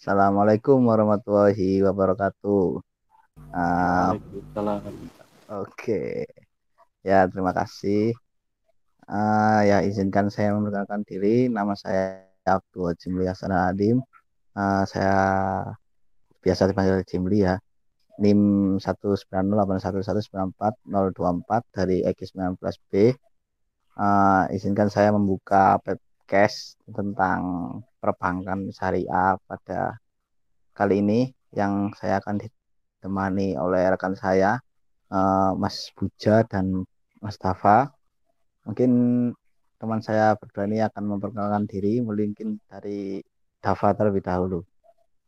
Assalamualaikum warahmatullahi wabarakatuh. Uh. Oke, ya terima kasih. Uh, ya izinkan saya memperkenalkan diri. Nama saya Abdul Jimli Hasan Adim. Uh, saya biasa dipanggil Jimli ya. NIM 19081194024 dari X19B. Uh, izinkan saya membuka podcast tentang perbankan syariah pada kali ini yang saya akan ditemani oleh rekan saya eh, Mas Buja dan Mas Tafa. Mungkin teman saya berdua ini akan memperkenalkan diri, mungkin dari Tafa terlebih dahulu.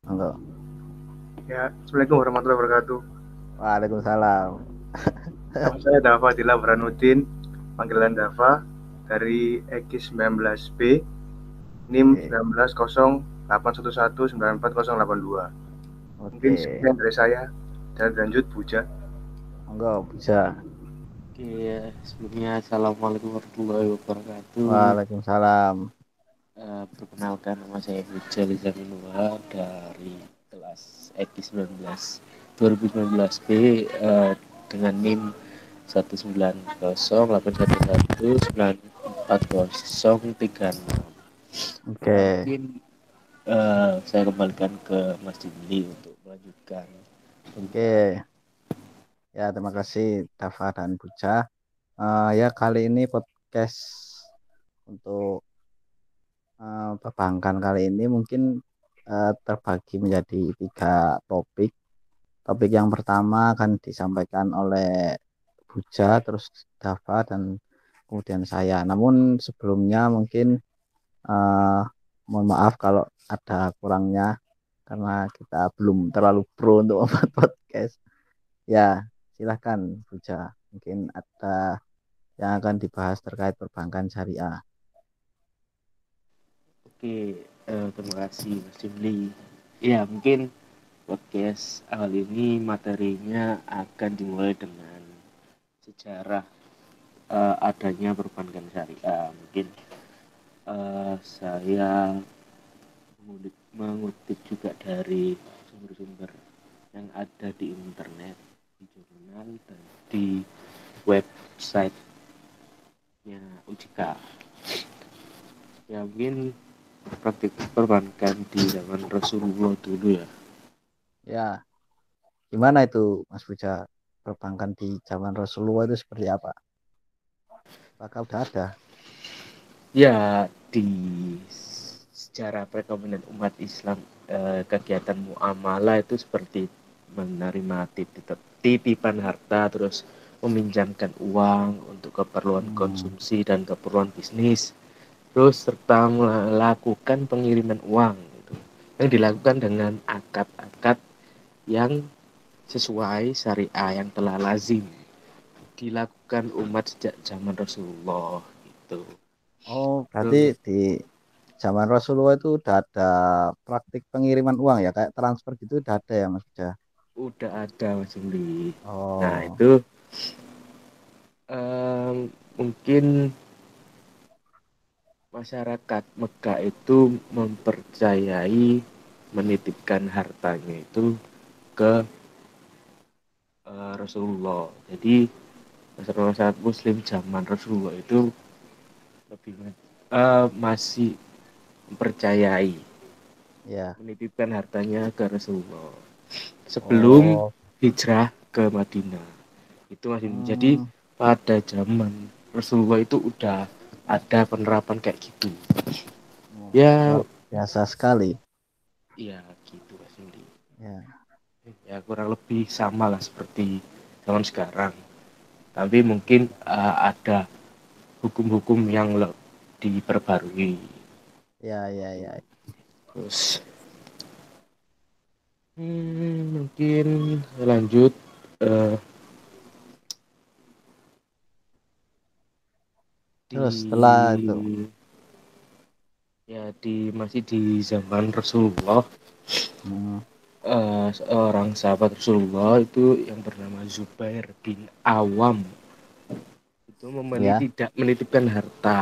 Monggo. Ya, Assalamualaikum warahmatullahi wabarakatuh. Waalaikumsalam. Saya Dafa Dila Branudin, panggilan Dafa dari X19B NIM belas okay. 19082 okay. Mungkin sekian dari saya dan lanjut Puja. Enggak, Buja. ya. sebelumnya Assalamualaikum warahmatullahi wabarakatuh. Waalaikumsalam. Eh, perkenalkan nama saya Buja Liza Minua dari kelas EKI 19 2019 B eh, dengan NIM 190 811 940036 Oke. Okay. Mungkin uh, saya kembalikan ke Mas Jimli untuk melanjutkan. Oke. Okay. Ya terima kasih Dafa dan Buja. Uh, ya kali ini podcast untuk uh, perbankan kali ini mungkin uh, terbagi menjadi tiga topik. Topik yang pertama akan disampaikan oleh Buja, terus Dafa dan kemudian saya. Namun sebelumnya mungkin uh, mohon maaf kalau ada kurangnya karena kita belum terlalu pro untuk membuat podcast. Ya, silahkan Buja. Mungkin ada yang akan dibahas terkait perbankan syariah. Oke, eh, terima kasih Mas Jimli. Ya, mungkin podcast awal ini materinya akan dimulai dengan sejarah eh, adanya perbankan syariah. Mungkin uh, saya mengutip, mengutip juga dari sumber-sumber yang ada di internet, di jurnal dan di websitenya UJK. Ya mungkin praktik perbankan di zaman Rasulullah dulu ya. Ya, gimana itu Mas Buja perbankan di zaman Rasulullah itu seperti apa? Apakah udah ada? Ya, di sejarah perekonomian umat Islam eh, kegiatan muamalah itu seperti menerima titipan harta terus meminjamkan uang untuk keperluan hmm. konsumsi dan keperluan bisnis terus serta melakukan pengiriman uang gitu, yang dilakukan dengan akad-akad yang sesuai syariah yang telah lazim dilakukan umat sejak zaman Rasulullah itu. Oh, berarti di zaman Rasulullah itu udah ada praktik pengiriman uang ya, kayak transfer gitu udah ada ya Mas Bija? Udah ada Mas Juli. Oh. Nah itu um, mungkin masyarakat Mekah itu mempercayai menitipkan hartanya itu ke uh, Rasulullah. Jadi masyarakat Muslim zaman Rasulullah itu lebih uh, masih mempercayai. Ya. Menitipkan hartanya ke Rasulullah. Sebelum oh. hijrah ke Madinah. Itu masih hmm. jadi pada zaman Rasulullah itu udah ada penerapan kayak gitu. Oh, ya. biasa sekali. Iya gitu Mas Indi. Ya. Ya kurang lebih sama lah seperti zaman sekarang. Tapi mungkin uh, ada hukum-hukum yang diperbarui. Ya, ya, ya. Terus hmm, mungkin lanjut uh, Terus setelah itu ya di masih di zaman Rasulullah hmm. uh, seorang sahabat Rasulullah itu yang bernama Zubair bin Awam itu ya. tidak menitipkan harta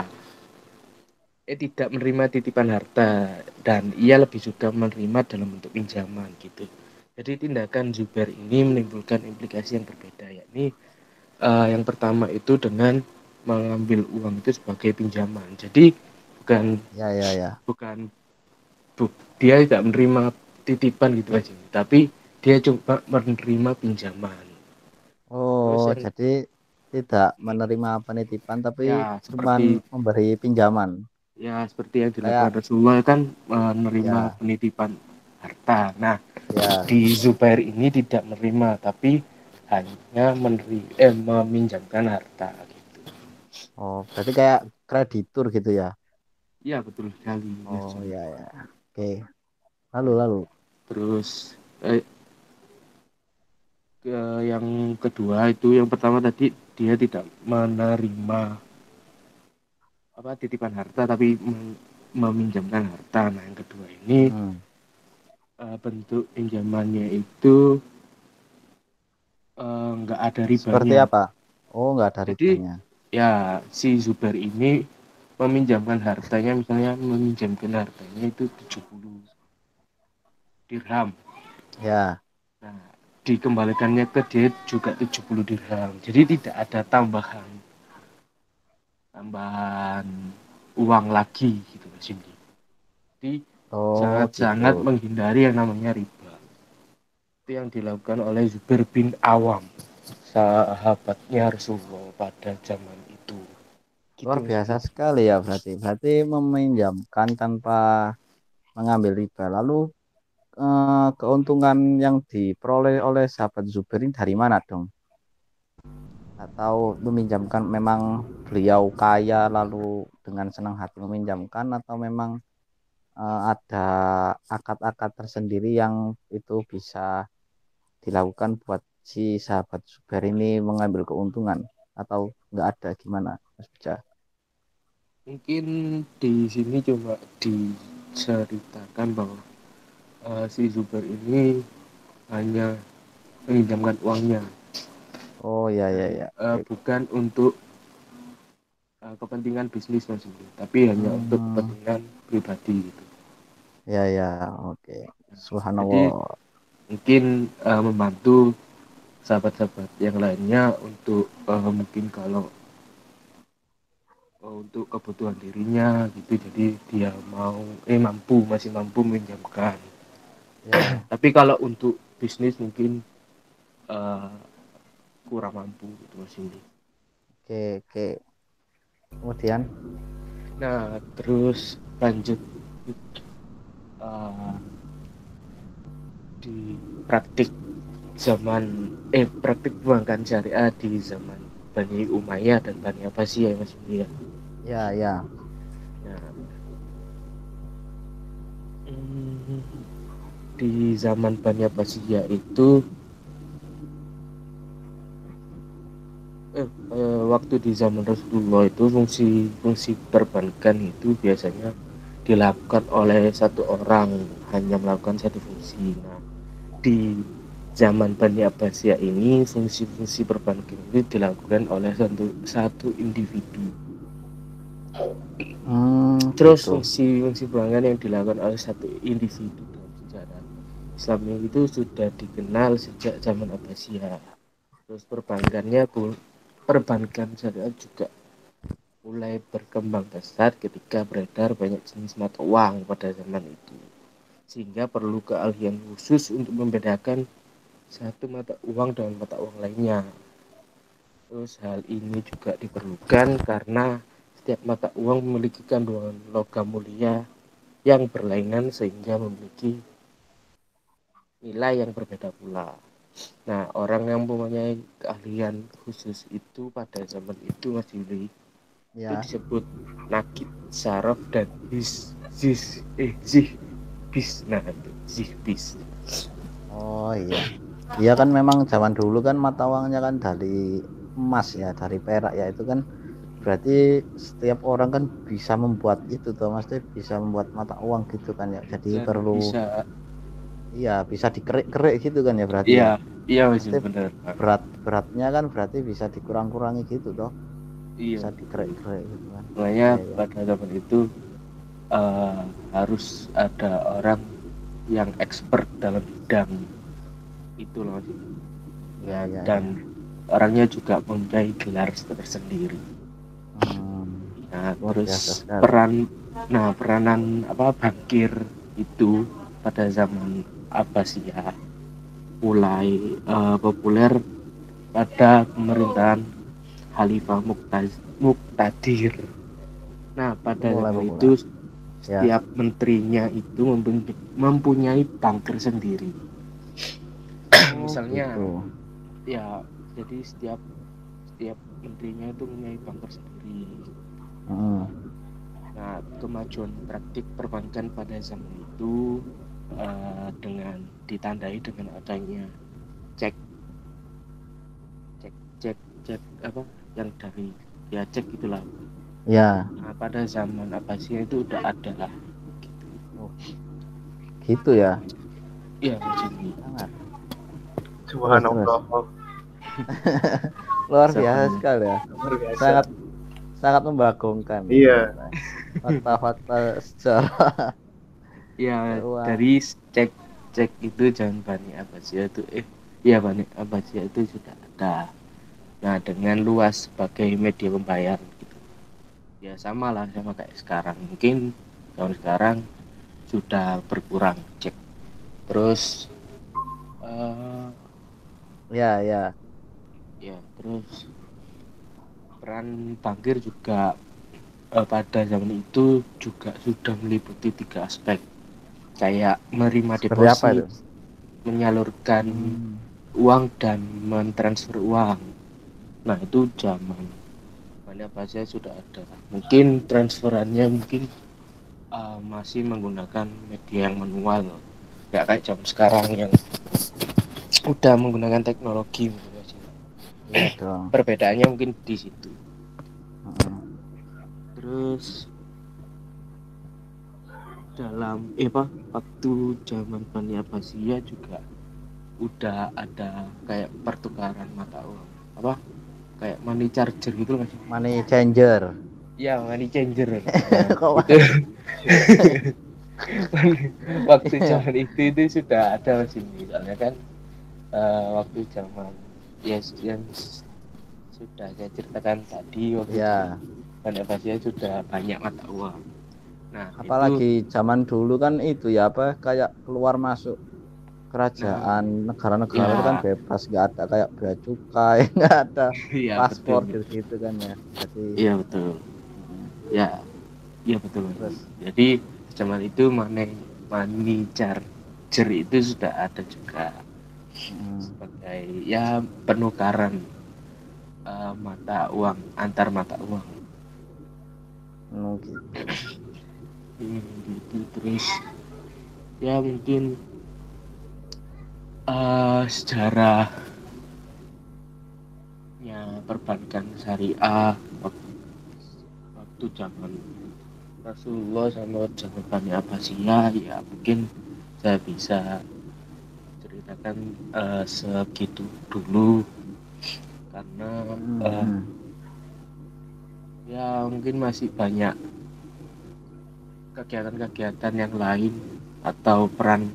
eh tidak menerima titipan harta dan ia lebih suka menerima dalam bentuk pinjaman gitu. Jadi tindakan Zubair ini menimbulkan implikasi yang berbeda yakni uh, yang pertama itu dengan mengambil uang itu sebagai pinjaman. Jadi bukan ya ya ya bukan bu, dia tidak menerima titipan gitu aja, tapi dia coba menerima pinjaman. Oh, yang, jadi tidak menerima penitipan tapi ya, cuma memberi pinjaman. Ya, seperti yang dilakukan Kayak, Rasulullah kan menerima ya. penitipan harta. Nah, ya. di Zubair ini tidak menerima tapi hanya meneri eh meminjamkan harta gitu. Oh, berarti kayak kreditur gitu ya? Iya, betul sekali. Oh, iya ya. Oke. Lalu lalu terus eh, ke yang kedua itu yang pertama tadi dia tidak menerima apa titipan harta tapi meminjamkan harta. Nah yang kedua ini hmm. uh, bentuk pinjamannya itu eh, nggak uh, ada ribanya. Seperti apa? Oh nggak ada Jadi, ribanya. ya si Zubair ini meminjamkan hartanya misalnya meminjamkan hartanya itu 70 dirham. Ya. Nah dikembalikannya ke dia juga 70 dirham jadi tidak ada tambahan tambahan uang lagi gitu Mas Cindy. Jadi oh, sangat-sangat gitu. menghindari yang namanya riba. Itu yang dilakukan oleh Zubair bin Awam, sahabatnya Rasulullah pada zaman itu. Gitu, Luar biasa sekali ya berarti. Berarti meminjamkan tanpa mengambil riba. Lalu eh, keuntungan yang diperoleh oleh sahabat Zubair ini dari mana dong? atau meminjamkan memang beliau kaya lalu dengan senang hati meminjamkan atau memang uh, ada akad-akad tersendiri yang itu bisa dilakukan buat si sahabat Zubair ini mengambil keuntungan atau nggak ada gimana Mas Bija? Mungkin di sini coba diceritakan bahwa uh, si Zubair ini hanya meminjamkan uangnya Oh ya ya ya. Uh, bukan untuk uh, kepentingan bisnis mas tapi hanya hmm. untuk kepentingan pribadi gitu. Ya ya oke. Okay. Subhanallah. Jadi, mungkin uh, membantu sahabat-sahabat yang lainnya untuk uh, mungkin kalau uh, untuk kebutuhan dirinya gitu jadi dia mau eh mampu masih mampu meminjamkan. Ya. tapi kalau untuk bisnis mungkin uh, kurang mampu gitu mas Cindy oke oke kemudian nah terus lanjut uh, di praktik zaman eh praktik perbankan syariah di zaman Bani Umayyah dan Bani Abbasiyah ya Mas ya. Ya, ya. Nah, di zaman Bani Abbasiyah itu eh, eh, waktu di zaman Rasulullah itu fungsi fungsi perbankan itu biasanya dilakukan oleh satu orang hanya melakukan satu fungsi. Nah, di zaman Bani Abbasiyah ini fungsi-fungsi perbankan itu dilakukan oleh satu satu individu. Hmm, Terus fungsi-fungsi perbankan yang dilakukan oleh satu individu Islam itu sudah dikenal sejak zaman Abbasiyah. Terus perbankannya pun perbankan syariah juga mulai berkembang pesat ketika beredar banyak jenis mata uang pada zaman itu sehingga perlu keahlian khusus untuk membedakan satu mata uang dengan mata uang lainnya terus hal ini juga diperlukan karena setiap mata uang memiliki kandungan logam mulia yang berlainan sehingga memiliki nilai yang berbeda pula. Nah, orang yang mempunyai keahlian khusus itu pada zaman itu Mas Yuli ya. itu disebut nakit saraf dan bis zis eh zih bis nah itu zih bis oh iya. Iya kan memang zaman dulu kan mata uangnya kan dari emas ya dari perak ya itu kan berarti setiap orang kan bisa membuat itu tuh mas bisa membuat mata uang gitu kan ya. Jadi perlu bisa Iya, bisa dikerik-kerik gitu kan ya berarti. Iya, iya masih benar. Berat beratnya kan berarti bisa dikurang-kurangi gitu toh. Iya. Bisa dikerik-kerik gitu kan. Makanya ya, ya. pada zaman itu eh, harus ada orang yang expert dalam bidang itu loh. Ya, ya, dan orangnya juga mempunyai gelar tersendiri Hmm, nah terus peran nah peranan apa bankir itu pada zaman Abbasiyah mulai eh, populer pada pemerintahan Khalifah Muqtaz- Muqtadir nah pada Mulai populer. itu ya. setiap menterinya itu mempunyai, mempunyai banker sendiri Oh, misalnya gitu. ya jadi setiap setiap menterinya itu mempunyai banker sendiri Hmm, nah kemajuan praktik perbankan pada zaman itu eh, dengan ditandai dengan adanya cek cek cek cek apa yang dari ya cek itulah ya. Nah pada zaman Abbasiyah itu udah ada lah. Gitu gitu ya. Iya sangat. Subhanallah. luar biasa sekali ya. Luar biasa. sangat sangat membagongkan. Iya. fakta-fakta sejarah ya Wah. dari cek cek itu jangan Bani Abbasiyah itu eh ya Bani Abbasiyah itu sudah ada. Nah dengan luas sebagai media pembayar gitu. Ya sama lah sama kayak sekarang. Mungkin tahun sekarang sudah berkurang cek. Terus eh ya ya. ya terus peran bankir juga eh, pada zaman itu juga sudah meliputi tiga aspek kayak menerima seperti apa deposit itu? menyalurkan Hmm, uang dan mentransfer uang. Nah itu zaman. Mana saya sudah ada. Mungkin transferannya mungkin eh, masih menggunakan media yang manual. Nggak kayak jam sekarang yang udah menggunakan teknologi gitu iya perbedaannya mungkin di situ. Hmm, terus dalam eh apa waktu zaman Bani Abbasiyah juga udah ada kayak pertukaran mata uang. Apa? Kayak money charger gitu loh money changer. Ya money changer. Kok waktu zaman itu itu sudah ada Mas ini. Soalnya kan eh, waktu zaman ya yang sudah saya ceritakan tadi waktu ya Bani Abbasiyah sudah banyak mata uang nah itu- apalagi zaman dulu kan itu ya apa kayak keluar masuk kerajaan negara-negara Ya. itu kan bebas nggak ada kayak bea cukai nggak ada iya paspor betul. gitu kan ya. Jadi iya betul. Ya iya betul Terus? jadi zaman itu money money charger itu sudah ada juga. Hmm, sebagai ya penukaran eh, mata uang antar mata uang. Mungkin Hmm, gitu terus ya mungkin eh sejarah ya perbankan syariah waktu, waktu zaman Rasulullah sama zaman Bani Abbasiyah ya mungkin saya bisa ceritakan eh, segitu dulu karena eh, hmm. ya mungkin masih banyak kegiatan-kegiatan yang lain atau peran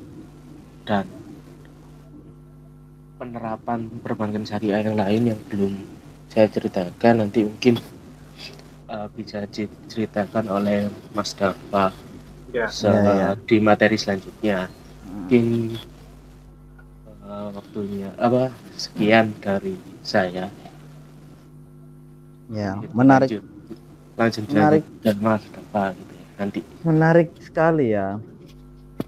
dan penerapan perbankan syariah yang lain yang belum saya ceritakan nanti mungkin uh, bisa diceritakan oleh Mas Dafa Ya. se- Ya, ya. di materi selanjutnya Hmm. mungkin uh, waktunya apa sekian dari saya ya menarik lanjut. langsung Menarik. dan Mas Dafa gitu nanti menarik sekali ya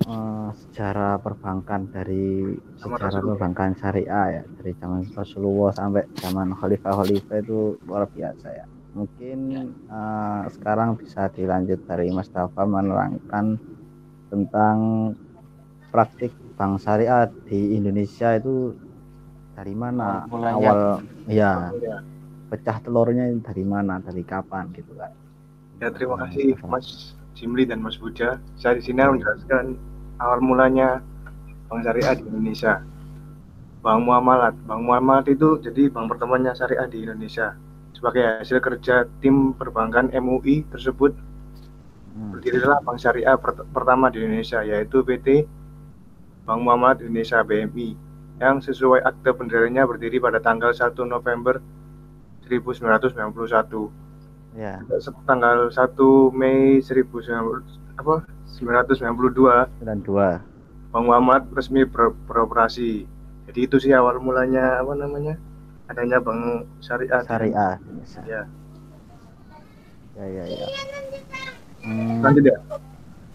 eh, sejarah perbankan dari Sama sejarah Rasulullah. perbankan syariah ya dari zaman Rasulullah sampai zaman Khalifah-Khalifah itu luar biasa ya mungkin Ya. eh, sekarang bisa dilanjut dari Mas Dafa menerangkan tentang praktik bank syariah di Indonesia itu dari mana Awal mulanya. awal ya Ya. pecah telurnya dari mana dari kapan gitu kan Ya, terima kasih Mas Jimli dan Mas Buja. Saya di sini akan menjelaskan awal mulanya Bank Syariah di Indonesia. Bank Muamalat. Bank Muamalat itu jadi bank pertamanya syariah di Indonesia. Sebagai hasil kerja tim perbankan MUI tersebut hmm. berdirilah Bank Syariah pertama di Indonesia yaitu PT Bank Muhammad Indonesia BMI yang sesuai akte pendiriannya berdiri pada tanggal 1 November 1991. Ya. Tanggal 1 Mei 1992 apa 992 92 Bang Muhammad resmi ber beroperasi. Jadi itu sih awal mulanya apa namanya? Adanya Bank Syariah. Syariah. Ya. Ya ya ya. Hmm. Lanjut ya.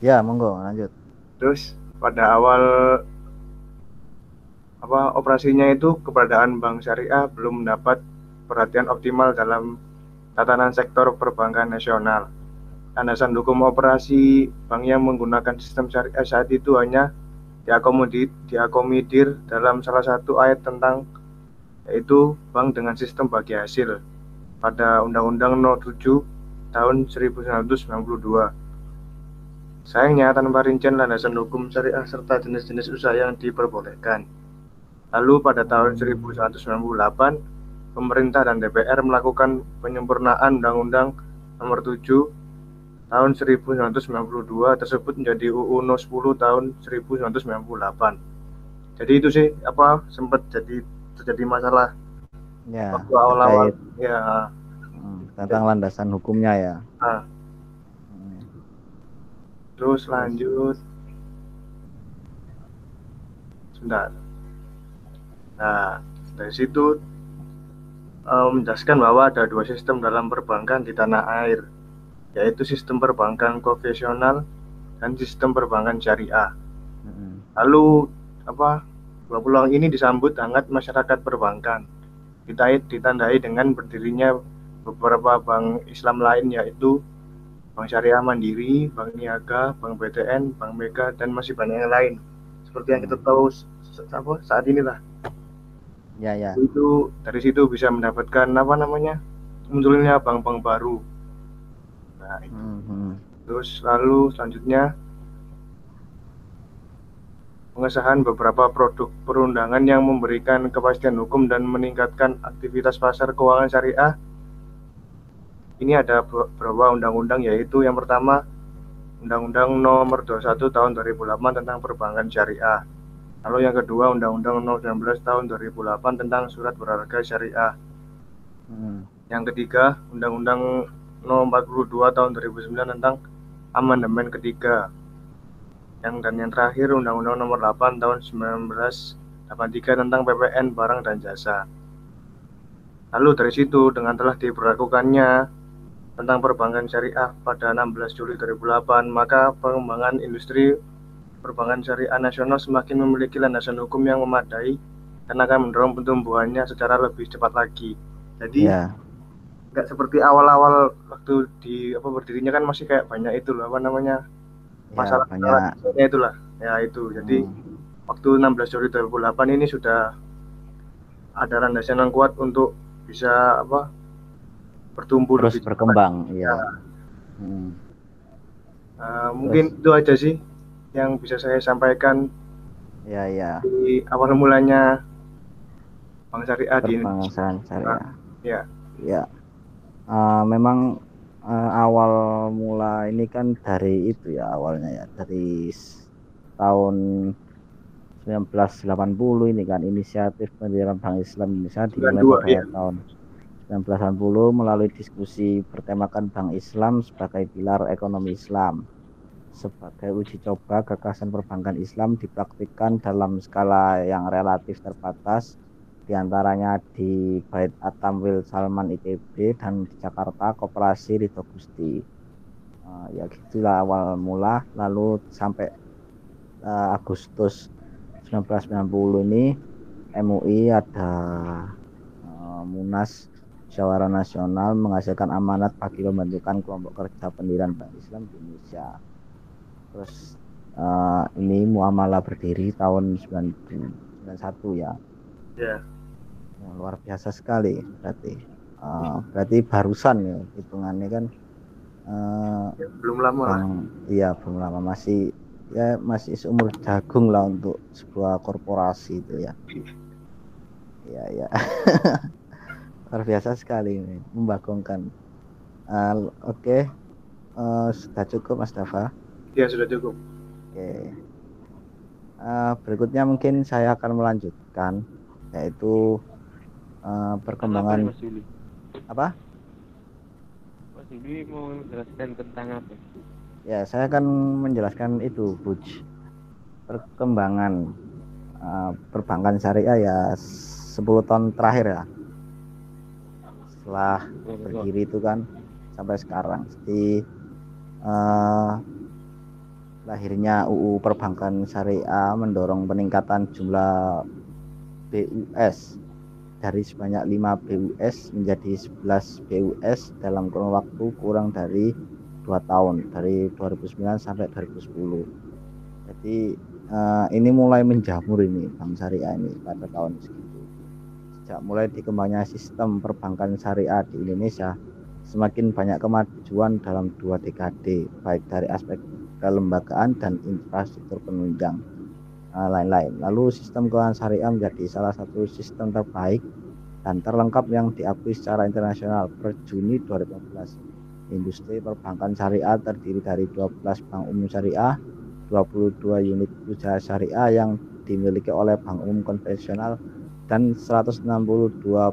Ya, monggo lanjut. Terus pada awal apa operasinya itu keberadaan Bank Syariah belum mendapat perhatian optimal dalam tatanan sektor perbankan nasional. Landasan hukum operasi bank yang menggunakan sistem syariah saat itu hanya diakomodir, diakomodir dalam salah satu ayat tentang yaitu bank dengan sistem bagi hasil pada Undang-Undang No 7 tahun 1992. Sayangnya tanpa rincian landasan hukum syariah serta jenis-jenis usaha yang diperbolehkan. Lalu pada tahun 1998, pemerintah dan DPR melakukan penyempurnaan Undang-Undang Nomor 7 tahun 1992 tersebut menjadi UU No 10 tahun 1998. Jadi itu sih apa sempat jadi terjadi masalah ya, waktu awal-awal ya hmm, tentang landasan hukumnya ya. Nah. Terus lanjut. Sebentar. Nah, dari situ menjelaskan bahwa ada dua sistem dalam perbankan di tanah air yaitu sistem perbankan konvensional dan sistem perbankan syariah. Lalu apa dua peluang ini disambut hangat masyarakat perbankan. Ditandai, ditandai dengan berdirinya beberapa bank Islam lain yaitu Bank Syariah Mandiri, Bank Niaga, Bank BTN, Bank Mega dan masih banyak yang lain. Seperti yang kita tahu apa saat inilah. Ya ya. Itu dari situ bisa mendapatkan apa namanya munculnya bank-bank baru Nah, itu. Hmm. Terus lalu selanjutnya pengesahan beberapa produk perundangan yang memberikan kepastian hukum dan meningkatkan aktivitas pasar keuangan syariah. Ini ada beberapa undang-undang yaitu yang pertama Undang-Undang Nomor 21 Tahun 2008 tentang Perbankan Syariah. Lalu yang kedua Undang-Undang Nomor 19 Tahun 2008 tentang Surat Berharga Syariah. Hmm. Yang ketiga Undang-Undang Nomor 42 tahun 2009 tentang amandemen ketiga. Yang dan yang terakhir Undang-Undang Nomor 8 tahun 1983 tentang PPN barang dan jasa. Lalu dari situ dengan telah diberlakukannya tentang perbankan syariah pada 16 Juli 2008, maka pengembangan industri perbankan syariah nasional semakin memiliki landasan hukum yang memadai dan akan mendorong pertumbuhannya secara lebih cepat lagi. Jadi yeah nggak seperti awal-awal waktu di apa berdirinya kan masih kayak banyak itu loh apa namanya ya, masalah banyak. itulah ya itu. Jadi hmm. waktu 16 Juli 2008 ini sudah ada landasan yang kuat untuk bisa apa bertumbuh terus berkembang ya. Hmm. uh, mungkin itu aja sih yang bisa saya sampaikan ya ya di awal mulanya Bang Syariah di Indonesia. Syariah. Ya. Ya uh, memang uh, awal mula ini kan dari itu ya awalnya ya dari tahun 1980 ini kan inisiatif pendirian Bank Islam Indonesia dimulai pada ya. tahun 1980 melalui diskusi bertemakan Bank Islam sebagai pilar ekonomi Islam. Sebagai uji coba gagasan perbankan Islam dipraktikkan dalam skala yang relatif terbatas di antaranya di Bait Atamwil Salman ITB dan di Jakarta Koperasi Ridho Gusti. Uh, ya gitulah awal mula. Lalu sampai uh, Agustus 1990 ini MUI ada uh, Munas Syawara Nasional menghasilkan amanat bagi pembentukan kelompok kerja pendirian Bank Islam di Indonesia terus uh, ini muamalah berdiri tahun 1991 ya. Ya. Ya, luar biasa sekali berarti. Uh, berarti barusan ya hitungannya kan uh, ya, belum lama. yang, iya belum lama. Masih ya masih seumur jagung lah untuk sebuah korporasi itu ya. Ya ya luar biasa sekali ini membagongkan. Uh, oke. Okay. uh, sudah cukup Mas Dava? Ya sudah cukup. Oke. Uh, berikutnya mungkin saya akan melanjutkan yaitu uh, perkembangan Mas apa? Mas Yuli mau menjelaskan tentang apa? Ya, saya akan menjelaskan itu, Buj. Perkembangan uh, perbankan syariah ya 10 tahun terakhir ya. Setelah berdiri itu kan sampai sekarang. Jadi uh, lahirnya UU Perbankan Syariah mendorong peningkatan jumlah BUS dari sebanyak 5 BUS menjadi 11 BUS dalam kurun waktu kurang dari dua tahun dari 2009 sampai 2010 jadi uh, ini mulai menjamur ini bank syariah ini pada tahun segitu. Sejak mulai dikembangnya sistem perbankan syariah di Indonesia semakin banyak kemajuan dalam dua dekade baik dari aspek kelembagaan dan infrastruktur penunjang uh, lain-lain. Lalu sistem keuangan syariah menjadi salah satu sistem terbaik dan terlengkap yang diakui secara internasional per Juni 2015 industri perbankan syariah terdiri dari 12 bank umum syariah, 22 unit usaha syariah yang dimiliki oleh bank umum konvensional dan 162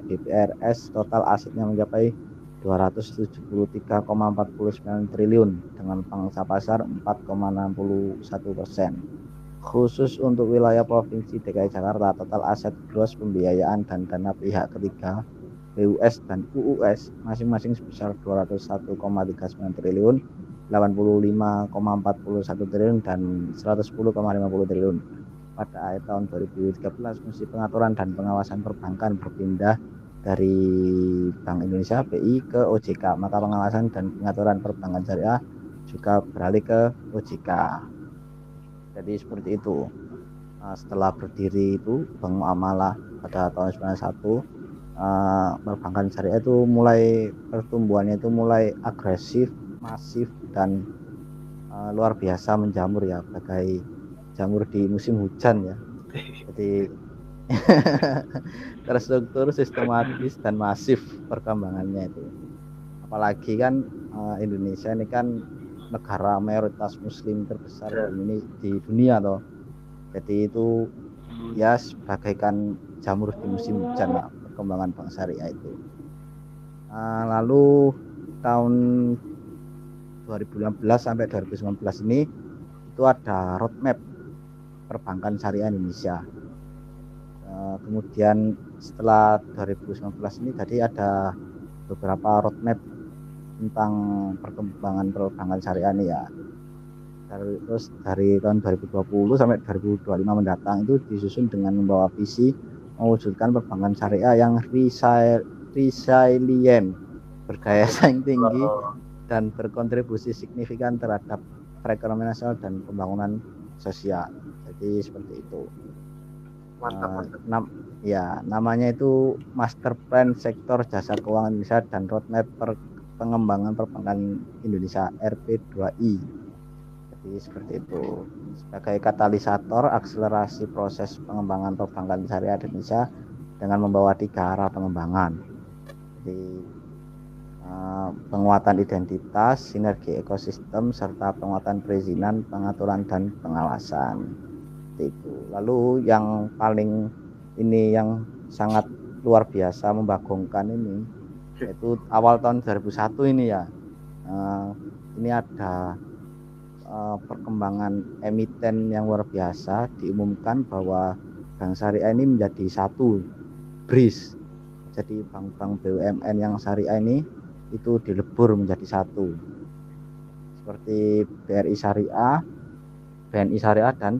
BPRS total asetnya mencapai 273,49 triliun dengan pangsa pasar 4,61 persen. Khusus untuk wilayah Provinsi DKI Jakarta, total aset gross pembiayaan dan dana pihak ketiga BUS dan UUS masing-masing sebesar 201,39 triliun, 85,41 triliun dan 110,50 triliun. Pada akhir tahun 2013, fungsi pengaturan dan pengawasan perbankan berpindah dari Bank Indonesia BI ke OJK, maka pengawasan dan pengaturan perbankan syariah juga beralih ke OJK. Jadi seperti itu. Nah, setelah berdiri itu Bank Muamalah pada tahun 91 uh, perbankan syariah itu mulai pertumbuhannya itu mulai agresif, masif dan uh, luar biasa menjamur ya, bagai jamur di musim hujan ya. Jadi terstruktur, sistematis dan masif perkembangannya itu. Apalagi kan uh, Indonesia ini kan negara mayoritas muslim terbesar ya. ini di dunia toh. Jadi itu ya sebagaikan jamur di musim hujan ya perkembangan bank syariah itu. Uh, lalu tahun 2015 sampai 2019 ini itu ada roadmap perbankan syariah Indonesia. Uh, kemudian setelah 2019 ini tadi ada beberapa roadmap tentang perkembangan perbankan syariah ini ya. Dari, terus dari tahun 2020 sampai 2025 mendatang itu disusun dengan membawa visi mewujudkan perbankan syariah yang resilient, berdaya saing tinggi, dan berkontribusi signifikan terhadap perekonomian nasional dan pembangunan sosial. Jadi seperti itu. Mantap, uh, nam ya namanya itu Master Plan Sektor Jasa Keuangan Indonesia dan Roadmap per Pengembangan Perbankan Indonesia RP2I jadi seperti itu. Sebagai katalisator akselerasi proses pengembangan perbankan syariah Indonesia dengan membawa tiga arah pengembangan. Jadi uh, penguatan identitas, sinergi ekosistem, serta penguatan perizinan, pengaturan dan pengawasan. Itu. Lalu yang paling ini yang sangat luar biasa membagongkan ini yaitu awal tahun 2001 ini ya. Uh, ini ada uh, perkembangan emiten yang luar biasa diumumkan bahwa Bank Syariah ini menjadi satu BRIS. Jadi bank-bank BUMN yang syariah ini itu dilebur menjadi satu. Seperti BRI Syariah, BNI Syariah dan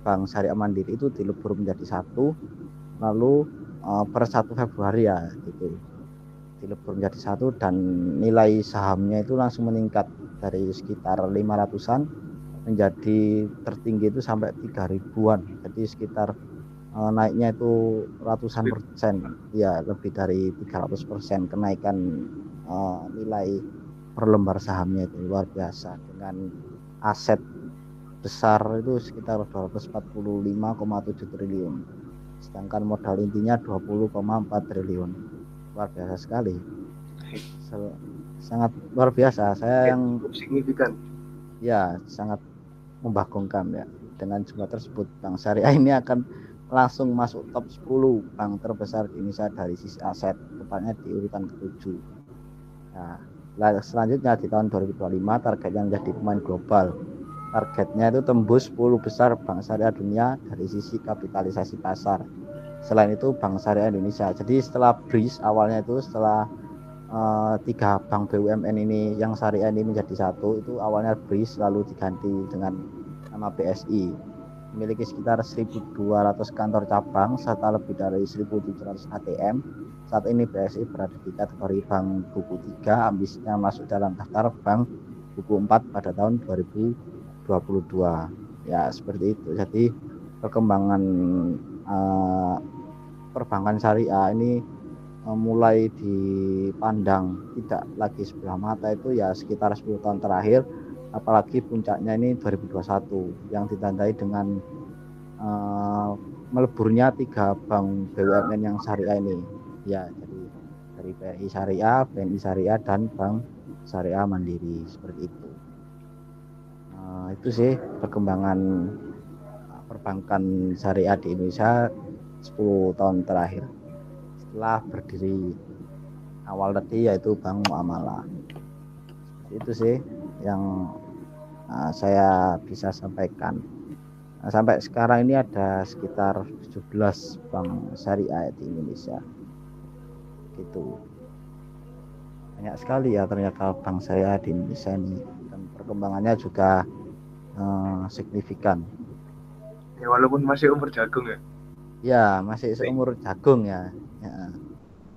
Bank Syariah Mandiri itu dilebur menjadi satu. Lalu uh, per 1 Februari ya gitu. Dilebur menjadi satu dan nilai sahamnya itu langsung meningkat dari sekitar 500-an menjadi tertinggi itu sampai 3 ribuan. Jadi sekitar uh, naiknya itu ratusan persen. Ya lebih dari 300 persen kenaikan uh, nilai per lembar sahamnya itu luar biasa dengan aset besar itu sekitar 245,7 triliun sedangkan modal intinya 20,4 triliun luar biasa sekali sangat luar biasa. Saya yang signifikan. Ya, sangat membagongkan ya. Dengan jumlah tersebut, Bank Syariah ini akan langsung masuk top 10 bank terbesar di Indonesia dari sisi aset, tepatnya di urutan ke-7. Nah, selanjutnya di tahun 2025 targetnya menjadi pemain global. Targetnya itu tembus 10 besar bank syariah dunia dari sisi kapitalisasi pasar. Selain itu bank syariah Indonesia. Jadi setelah BRIS awalnya itu setelah uh, tiga bank BUMN ini yang syariah ini menjadi satu itu awalnya BRIS lalu diganti dengan nama BSI memiliki sekitar 1.200 kantor cabang serta lebih dari 1.700 ATM. Saat ini BSI berada di kategori bank buku 3, ambisinya masuk dalam daftar bank buku 4 pada tahun 2022. Ya, seperti itu. Jadi perkembangan uh, perbankan syariah ini mulai dipandang tidak lagi sebelah mata itu ya sekitar 10 tahun terakhir apalagi puncaknya ini 2021 yang ditandai dengan uh, meleburnya tiga bank BUMN yang syariah ini ya jadi dari BRI Syariah, BNI Syariah dan Bank Syariah Mandiri seperti itu uh, itu sih perkembangan perbankan syariah di Indonesia 10 tahun terakhir. Setelah berdiri awal tadi yaitu Bank Muamalah. Itu sih yang uh, saya bisa sampaikan. Nah, sampai sekarang ini ada sekitar 17 bank syariah di Indonesia. Gitu. Banyak sekali ya ternyata bank syariah di Indonesia ini. Dan perkembangannya juga uh, signifikan ya walaupun masih umur jagung ya Ya, masih seumur jagung ya. ya.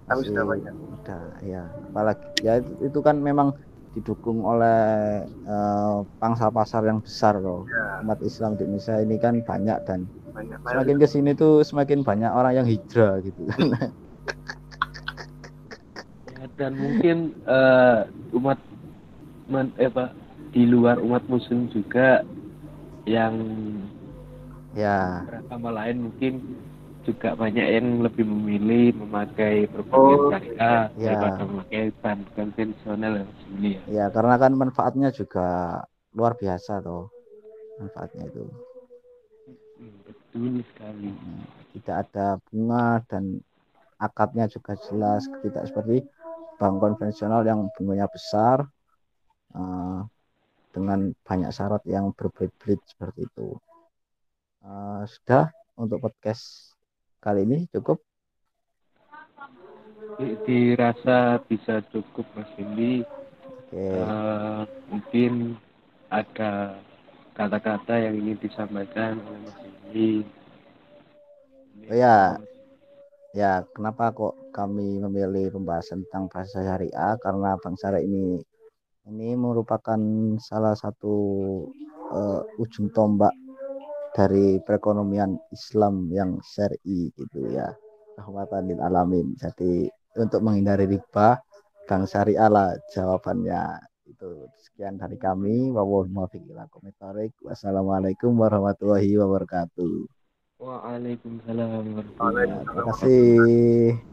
Tapi sudah banyak. Sudah, ya. Apalagi ya itu, itu kan memang didukung oleh uh, pangsa pasar yang besar loh. Ya. Umat Islam di Indonesia ini kan banyak dan banyak, semakin ke sini tuh semakin banyak orang yang hijrah gitu kan. ya, dan mungkin uh, umat man, eh, apa, di luar umat muslim juga yang ya beragama lain mungkin juga banyak yang lebih memilih memakai perbankan oh, syariah ya. daripada memakai bank konvensional ini ya. Ya, karena kan manfaatnya juga luar biasa toh. Manfaatnya itu. Hmm, betul sekali. Hmm, tidak ada bunga dan akadnya juga jelas, tidak seperti bank konvensional yang bunganya besar uh, dengan banyak syarat yang berbelit-belit seperti itu. Uh, sudah untuk podcast kali ini cukup? Dirasa bisa cukup Mas Indi. Okay. uh, eh, mungkin ada kata-kata yang ingin disampaikan oleh Mas Indi. Oh, ya. ya kenapa kok kami memilih pembahasan tentang bahasa syariah? Karena bangsa ini ini merupakan salah satu uh, ujung tombak dari perekonomian Islam yang syar'i gitu ya. Rahmatan lil alamin. Jadi untuk menghindari riba bank syariah lah jawabannya. Itu sekian dari kami. Wassalamualaikum warahmatullahi wabarakatuh. Waalaikumsalam warahmatullahi wabarakatuh. Terima kasih.